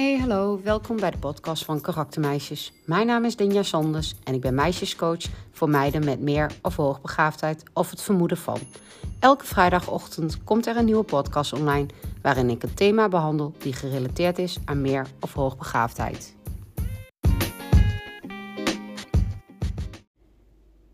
Hey, hallo, welkom bij de podcast van Karaktermeisjes. Mijn naam is Dinja Sanders en ik ben meisjescoach voor meiden met meer of hoogbegaafdheid of het vermoeden van. Elke vrijdagochtend komt er een nieuwe podcast online waarin ik een thema behandel die gerelateerd is aan meer of hoogbegaafdheid.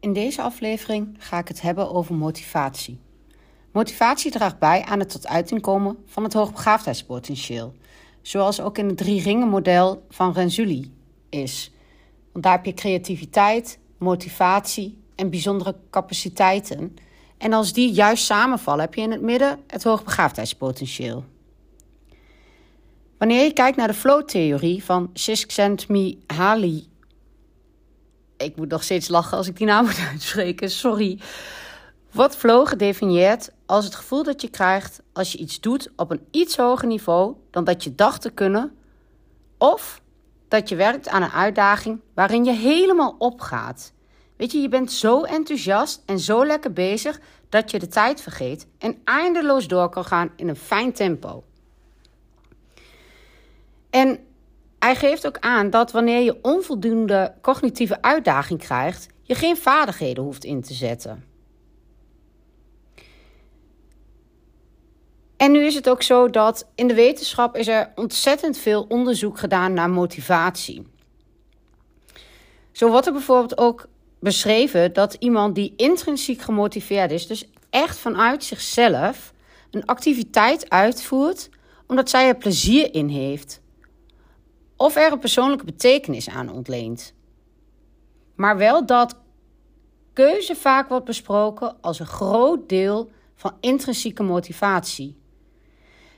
In deze aflevering ga ik het hebben over motivatie. Motivatie draagt bij aan het tot uiting komen van het hoogbegaafdheidspotentieel zoals ook in het drie ringen model van Renzulli is. Want daar heb je creativiteit, motivatie en bijzondere capaciteiten. En als die juist samenvallen, heb je in het midden het hoogbegaafdheidspotentieel. Wanneer je kijkt naar de flow-theorie van Csikszentmihalyi, ik moet nog steeds lachen als ik die naam moet uitspreken, sorry. Wordt flow gedefinieerd als het gevoel dat je krijgt als je iets doet op een iets hoger niveau dan dat je dacht te kunnen, of dat je werkt aan een uitdaging waarin je helemaal opgaat. Weet je, je bent zo enthousiast en zo lekker bezig dat je de tijd vergeet en eindeloos door kan gaan in een fijn tempo. En hij geeft ook aan dat wanneer je onvoldoende cognitieve uitdaging krijgt, je geen vaardigheden hoeft in te zetten. En nu is het ook zo dat in de wetenschap is er ontzettend veel onderzoek gedaan naar motivatie. Zo wordt er bijvoorbeeld ook beschreven dat iemand die intrinsiek gemotiveerd is, dus echt vanuit zichzelf, een activiteit uitvoert omdat zij er plezier in heeft. Of er een persoonlijke betekenis aan ontleent. Maar wel dat keuze vaak wordt besproken als een groot deel van intrinsieke motivatie.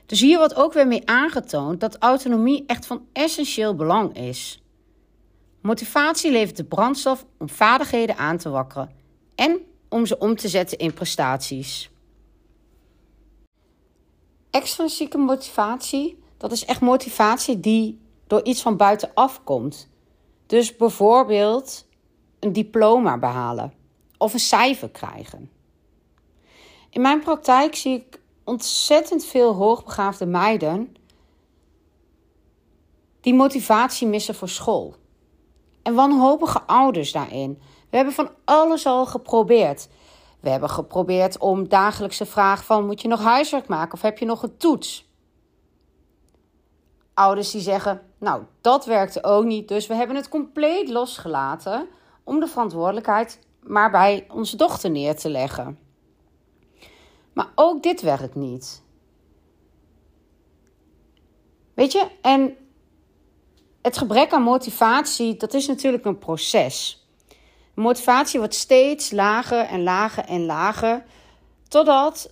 Dus hier wordt ook weer mee aangetoond dat autonomie echt van essentieel belang is. Motivatie levert de brandstof om vaardigheden aan te wakkeren en om ze om te zetten in prestaties. Extrinsieke motivatie, dat is echt motivatie die door iets van buitenaf komt. Dus bijvoorbeeld een diploma behalen of een cijfer krijgen. In mijn praktijk zie ik ontzettend veel hoogbegaafde meiden die motivatie missen voor school. En wanhopige ouders daarin. We hebben van alles al geprobeerd. We hebben geprobeerd om dagelijkse vraag van moet je nog huiswerk maken of heb je nog een toets? Ouders die zeggen, nou dat werkte ook niet, dus we hebben het compleet losgelaten om de verantwoordelijkheid maar bij onze dochter neer te leggen. Maar ook dit werkt niet. Weet je, en het gebrek aan motivatie, dat is natuurlijk een proces. Motivatie wordt steeds lager en lager en lager, totdat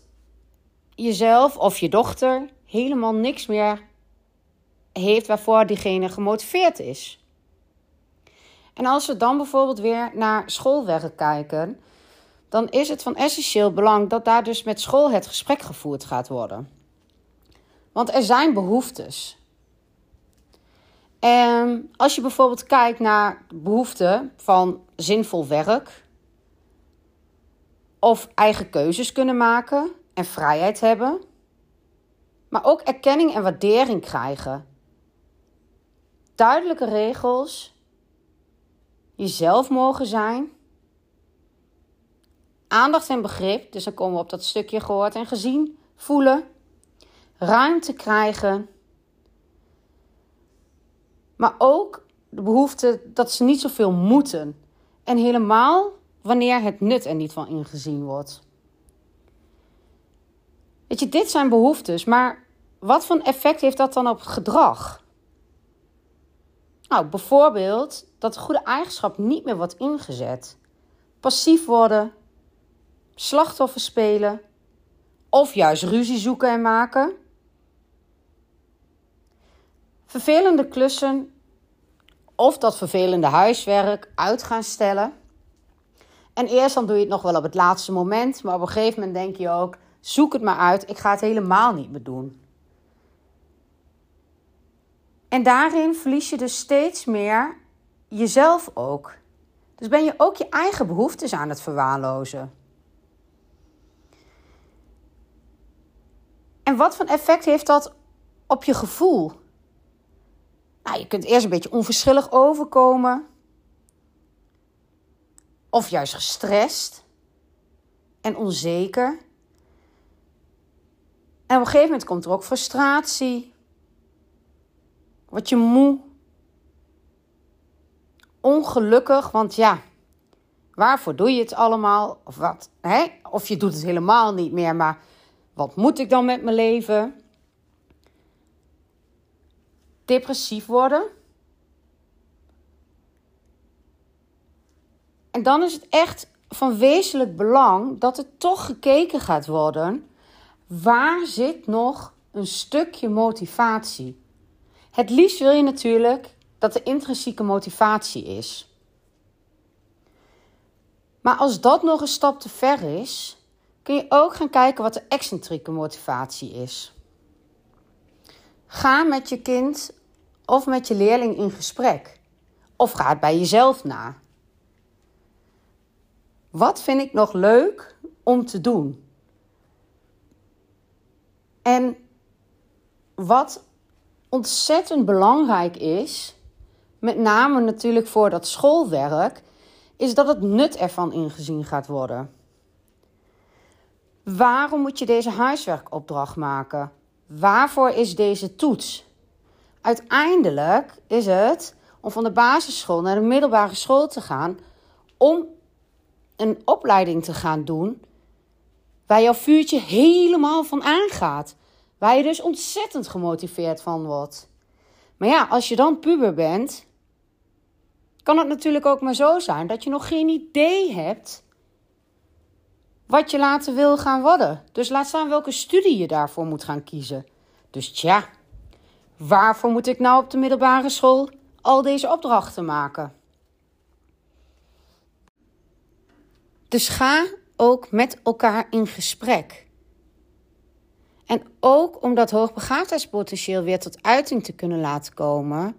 jezelf of je dochter helemaal niks meer heeft waarvoor diegene gemotiveerd is. En als we dan bijvoorbeeld weer naar schoolwerk kijken, dan is het van essentieel belang dat daar dus met school het gesprek gevoerd gaat worden. Want er zijn behoeftes. En als je bijvoorbeeld kijkt naar de behoefte van zinvol werk, of eigen keuzes kunnen maken en vrijheid hebben, maar ook erkenning en waardering krijgen. Duidelijke regels, jezelf mogen zijn aandacht en begrip, dus dan komen we op dat stukje gehoord en gezien, voelen, ruimte krijgen, maar ook de behoefte dat ze niet zoveel moeten. En helemaal wanneer het nut er niet van ingezien wordt. Weet je, dit zijn behoeftes, maar wat voor effect heeft dat dan op gedrag? Nou, bijvoorbeeld dat de goede eigenschap niet meer wordt ingezet. Passief worden, slachtoffer spelen of juist ruzie zoeken en maken. Vervelende klussen of dat vervelende huiswerk uit gaan stellen. En eerst dan doe je het nog wel op het laatste moment, maar op een gegeven moment denk je ook: zoek het maar uit, ik ga het helemaal niet meer doen. En daarin verlies je dus steeds meer jezelf ook. Dus ben je ook je eigen behoeftes aan het verwaarlozen. En wat voor effect heeft dat op je gevoel? Nou, je kunt eerst een beetje onverschillig overkomen. Of juist gestrest en onzeker. En op een gegeven moment komt er ook frustratie. Word je moe. Ongelukkig, want ja, waarvoor doe je het allemaal? Of wat? Hè? Of je doet het helemaal niet meer, maar wat moet ik dan met mijn leven? Depressief worden. En dan is het echt van wezenlijk belang dat er toch gekeken gaat worden. Waar zit nog een stukje motivatie? Het liefst wil je natuurlijk dat er intrinsieke motivatie is. Maar als dat nog een stap te ver is, kun je ook gaan kijken wat de excentrieke motivatie is. Ga met je kind of met je leerling in gesprek. Of ga het bij jezelf na. Wat vind ik nog leuk om te doen? En wat ontzettend belangrijk is, met name natuurlijk voor dat schoolwerk, is dat het nut ervan ingezien gaat worden. Waarom moet je deze huiswerkopdracht maken? Waarvoor is deze toets? Uiteindelijk is het om van de basisschool naar de middelbare school te gaan om een opleiding te gaan doen waar jouw vuurtje helemaal van aangaat. Waar je dus ontzettend gemotiveerd van wordt. Maar ja, als je dan puber bent, kan het natuurlijk ook maar zo zijn dat je nog geen idee hebt wat je later wil gaan worden. Dus laat staan welke studie je daarvoor moet gaan kiezen. Dus tja, waarvoor moet ik nou op de middelbare school al deze opdrachten maken? Dus ga ook met elkaar in gesprek. En ook om dat hoogbegaafdheidspotentieel weer tot uiting te kunnen laten komen,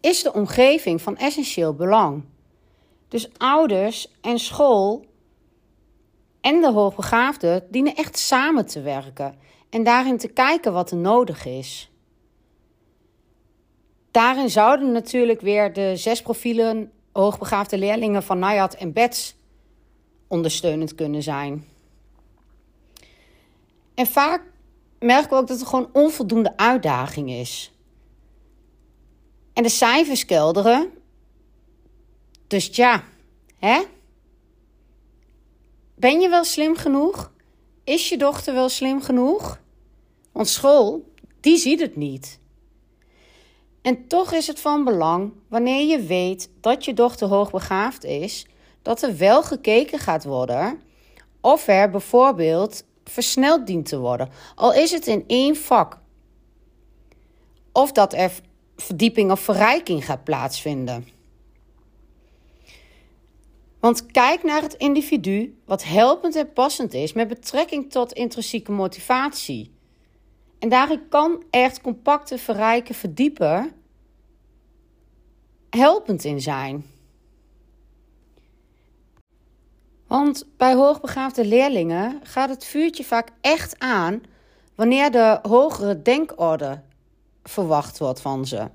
is de omgeving van essentieel belang. Dus ouders en school en de hoogbegaafden dienen echt samen te werken en daarin te kijken wat er nodig is. Daarin zouden natuurlijk weer de zes profielen hoogbegaafde leerlingen van Nayat en Bets ondersteunend kunnen zijn. En vaak merken we ook dat er gewoon onvoldoende uitdaging is. En de cijfers kelderen. Dus ja, hè? Ben je wel slim genoeg? Is je dochter wel slim genoeg? Want school, die ziet het niet. En toch is het van belang, wanneer je weet dat je dochter hoogbegaafd is, dat er wel gekeken gaat worden of er bijvoorbeeld versneld dient te worden. Al is het in één vak. Of dat er verdieping of verrijking gaat plaatsvinden. Want kijk naar het individu wat helpend en passend is met betrekking tot intrinsieke motivatie. En daarin kan echt compacte, verrijken, verdiepen helpend in zijn. Want bij hoogbegaafde leerlingen gaat het vuurtje vaak echt aan wanneer de hogere denkorde verwacht wordt van ze.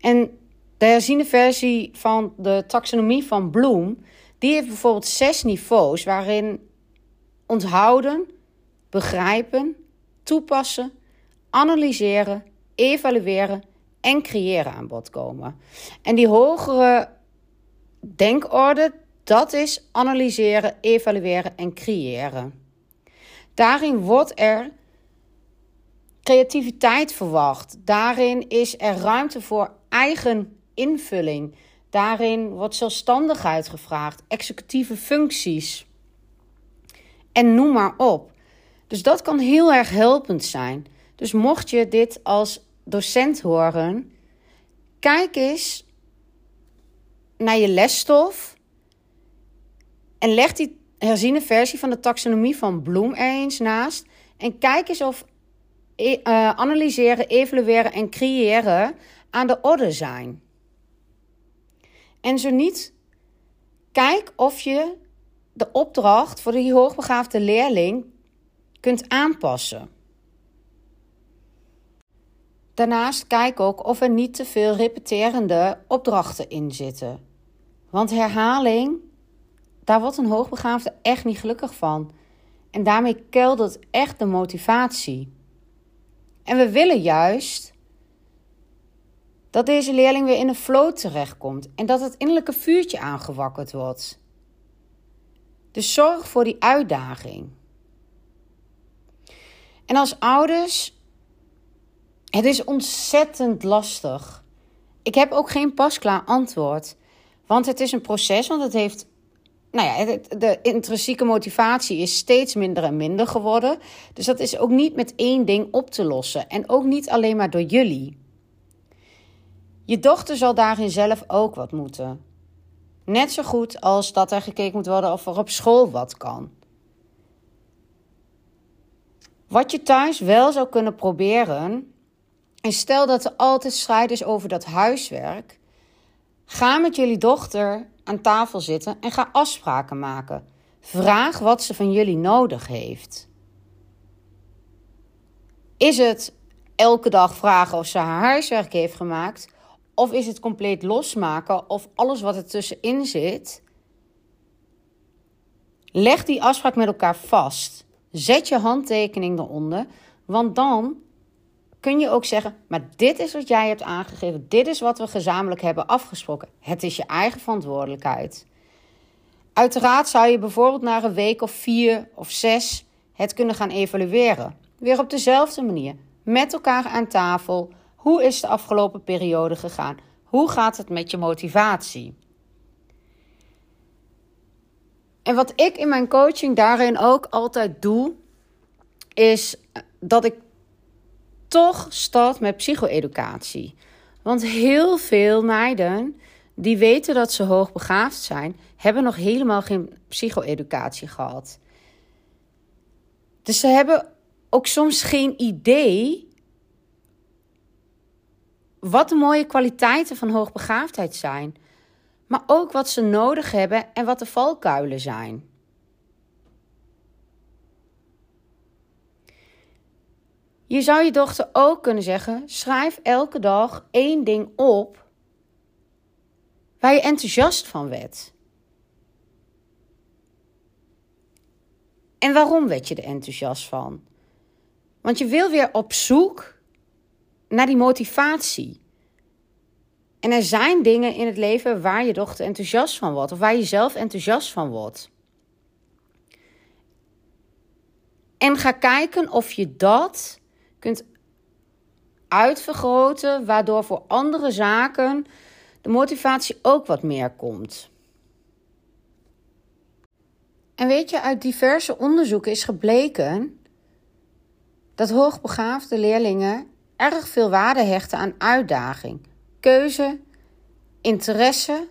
En de herziene versie van de taxonomie van Bloom, die heeft bijvoorbeeld zes niveaus waarin onthouden, begrijpen, toepassen, analyseren, evalueren en creëren aan bod komen. En die hogere denkorde, dat is analyseren, evalueren en creëren. Daarin wordt er creativiteit verwacht. Daarin is er ruimte voor eigen invulling. Daarin wordt zelfstandigheid gevraagd, executieve functies. En noem maar op. Dus dat kan heel erg helpend zijn. Dus mocht je dit als docent horen, kijk eens naar je lesstof en leg die herziene versie van de taxonomie van Bloem er eens naast. En kijk eens of e uh, analyseren, evalueren en creëren aan de orde zijn. En zo niet, kijk of je de opdracht voor die hoogbegaafde leerling kunt aanpassen. Daarnaast kijk ook of er niet te veel repeterende opdrachten in zitten. Want herhaling, daar wordt een hoogbegaafde echt niet gelukkig van. En daarmee keldert echt de motivatie. En we willen juist dat deze leerling weer in een flow terechtkomt en dat het innerlijke vuurtje aangewakkerd wordt. Dus zorg voor die uitdaging. En als ouders, het is ontzettend lastig. Ik heb ook geen pasklaar antwoord, want het is een proces, want het heeft nou ja, de intrinsieke motivatie is steeds minder en minder geworden. Dus dat is ook niet met één ding op te lossen. En ook niet alleen maar door jullie. Je dochter zal daarin zelf ook wat moeten. Net zo goed als dat er gekeken moet worden of er op school wat kan. Wat je thuis wel zou kunnen proberen, en stel dat er altijd strijd is over dat huiswerk, ga met jullie dochter aan tafel zitten en ga afspraken maken. Vraag wat ze van jullie nodig heeft. Is het elke dag vragen of ze haar huiswerk heeft gemaakt? Of is het compleet losmaken of alles wat er tussenin zit? Leg die afspraak met elkaar vast. Zet je handtekening eronder, want dan kun je ook zeggen: Maar dit is wat jij hebt aangegeven, dit is wat we gezamenlijk hebben afgesproken. Het is je eigen verantwoordelijkheid. Uiteraard zou je bijvoorbeeld na een week of vier of zes het kunnen gaan evalueren. Weer op dezelfde manier, met elkaar aan tafel. Hoe is de afgelopen periode gegaan? Hoe gaat het met je motivatie? En wat ik in mijn coaching daarin ook altijd doe, is dat ik toch start met psycho-educatie. Want heel veel meiden die weten dat ze hoogbegaafd zijn, hebben nog helemaal geen psycho-educatie gehad. Dus ze hebben ook soms geen idee wat de mooie kwaliteiten van hoogbegaafdheid zijn, maar ook wat ze nodig hebben en wat de valkuilen zijn. Je zou je dochter ook kunnen zeggen: schrijf elke dag één ding op waar je enthousiast van werd. En waarom werd je er enthousiast van? Want je wil weer op zoek naar die motivatie. En er zijn dingen in het leven waar je dochter enthousiast van wordt, of waar je zelf enthousiast van wordt. En ga kijken of je dat kunt uitvergroten, waardoor voor andere zaken de motivatie ook wat meer komt. En weet je, uit diverse onderzoeken is gebleken dat hoogbegaafde leerlingen erg veel waarde hechten aan uitdaging, keuze, interesse,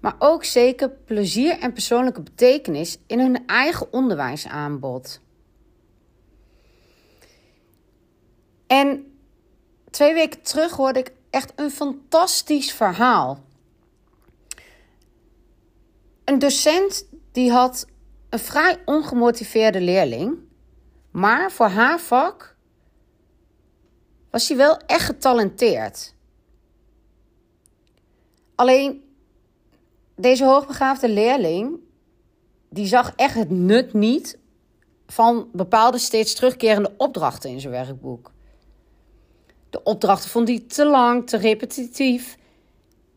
maar ook zeker plezier en persoonlijke betekenis in hun eigen onderwijsaanbod. En twee weken terug hoorde ik echt een fantastisch verhaal. Een docent die had een vrij ongemotiveerde leerling, maar voor haar vak was hij wel echt getalenteerd. Alleen deze hoogbegaafde leerling, die zag echt het nut niet van bepaalde steeds terugkerende opdrachten in zijn werkboek. De opdrachten vond hij te lang, te repetitief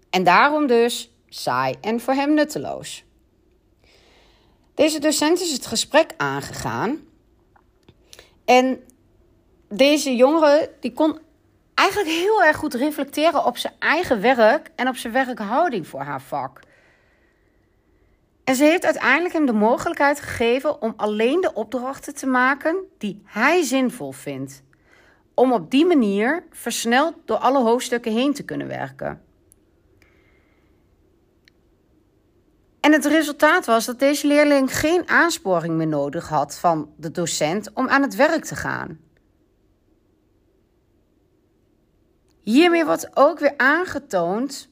en daarom dus saai en voor hem nutteloos. Deze docent is het gesprek aangegaan en deze jongere die kon eigenlijk heel erg goed reflecteren op zijn eigen werk en op zijn werkhouding voor haar vak. En ze heeft uiteindelijk hem de mogelijkheid gegeven om alleen de opdrachten te maken die hij zinvol vindt om op die manier versneld door alle hoofdstukken heen te kunnen werken. En het resultaat was dat deze leerling geen aansporing meer nodig had van de docent om aan het werk te gaan. Hiermee wordt ook weer aangetoond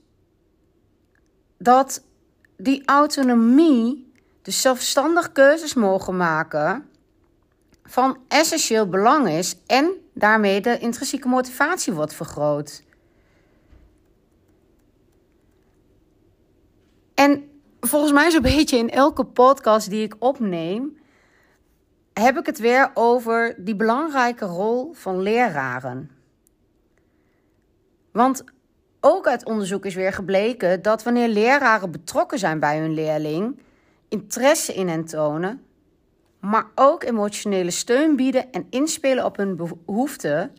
dat die autonomie, dus zelfstandig keuzes mogen maken, van essentieel belang is en daarmee de intrinsieke motivatie wordt vergroot. En volgens mij zo'n beetje in elke podcast die ik opneem, heb ik het weer over die belangrijke rol van leraren. Want ook uit onderzoek is weer gebleken dat wanneer leraren betrokken zijn bij hun leerling, interesse in hen tonen, maar ook emotionele steun bieden en inspelen op hun behoeften,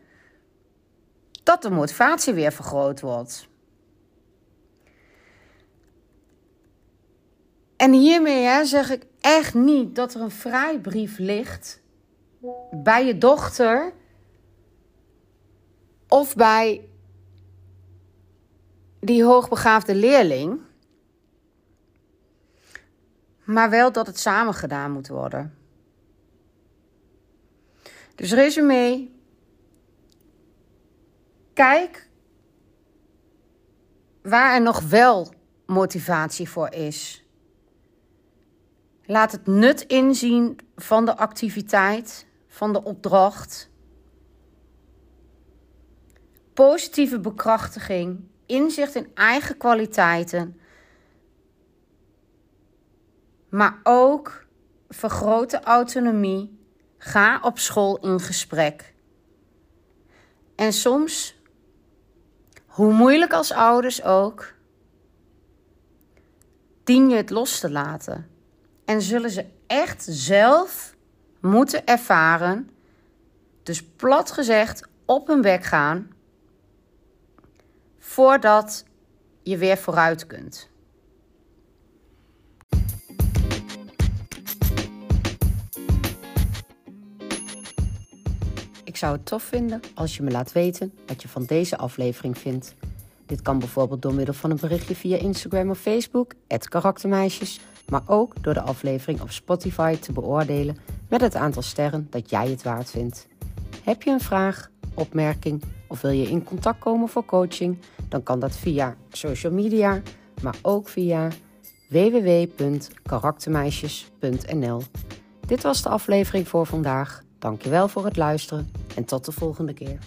dat de motivatie weer vergroot wordt. En hiermee hè, zeg ik echt niet dat er een vrijbrief ligt bij je dochter of bij die hoogbegaafde leerling, maar wel dat het samen gedaan moet worden. Dus resume. Kijk waar er nog wel motivatie voor is. Laat het nut inzien van de activiteit, van de opdracht. Positieve bekrachtiging, inzicht in eigen kwaliteiten, maar ook vergrote autonomie Ga op school in gesprek. En soms, hoe moeilijk als ouders ook, dien je het los te laten. En zullen ze echt zelf moeten ervaren, dus plat gezegd op hun bek gaan, voordat je weer vooruit kunt. Ik zou het tof vinden als je me laat weten wat je van deze aflevering vindt. Dit kan bijvoorbeeld door middel van een berichtje via Instagram of Facebook, karaktermeisjes, maar ook door de aflevering op Spotify te beoordelen met het aantal sterren dat jij het waard vindt. Heb je een vraag, opmerking of wil je in contact komen voor coaching? Dan kan dat via social media, maar ook via www.karaktermeisjes.nl. Dit was de aflevering voor vandaag. Dankjewel voor het luisteren en tot de volgende keer.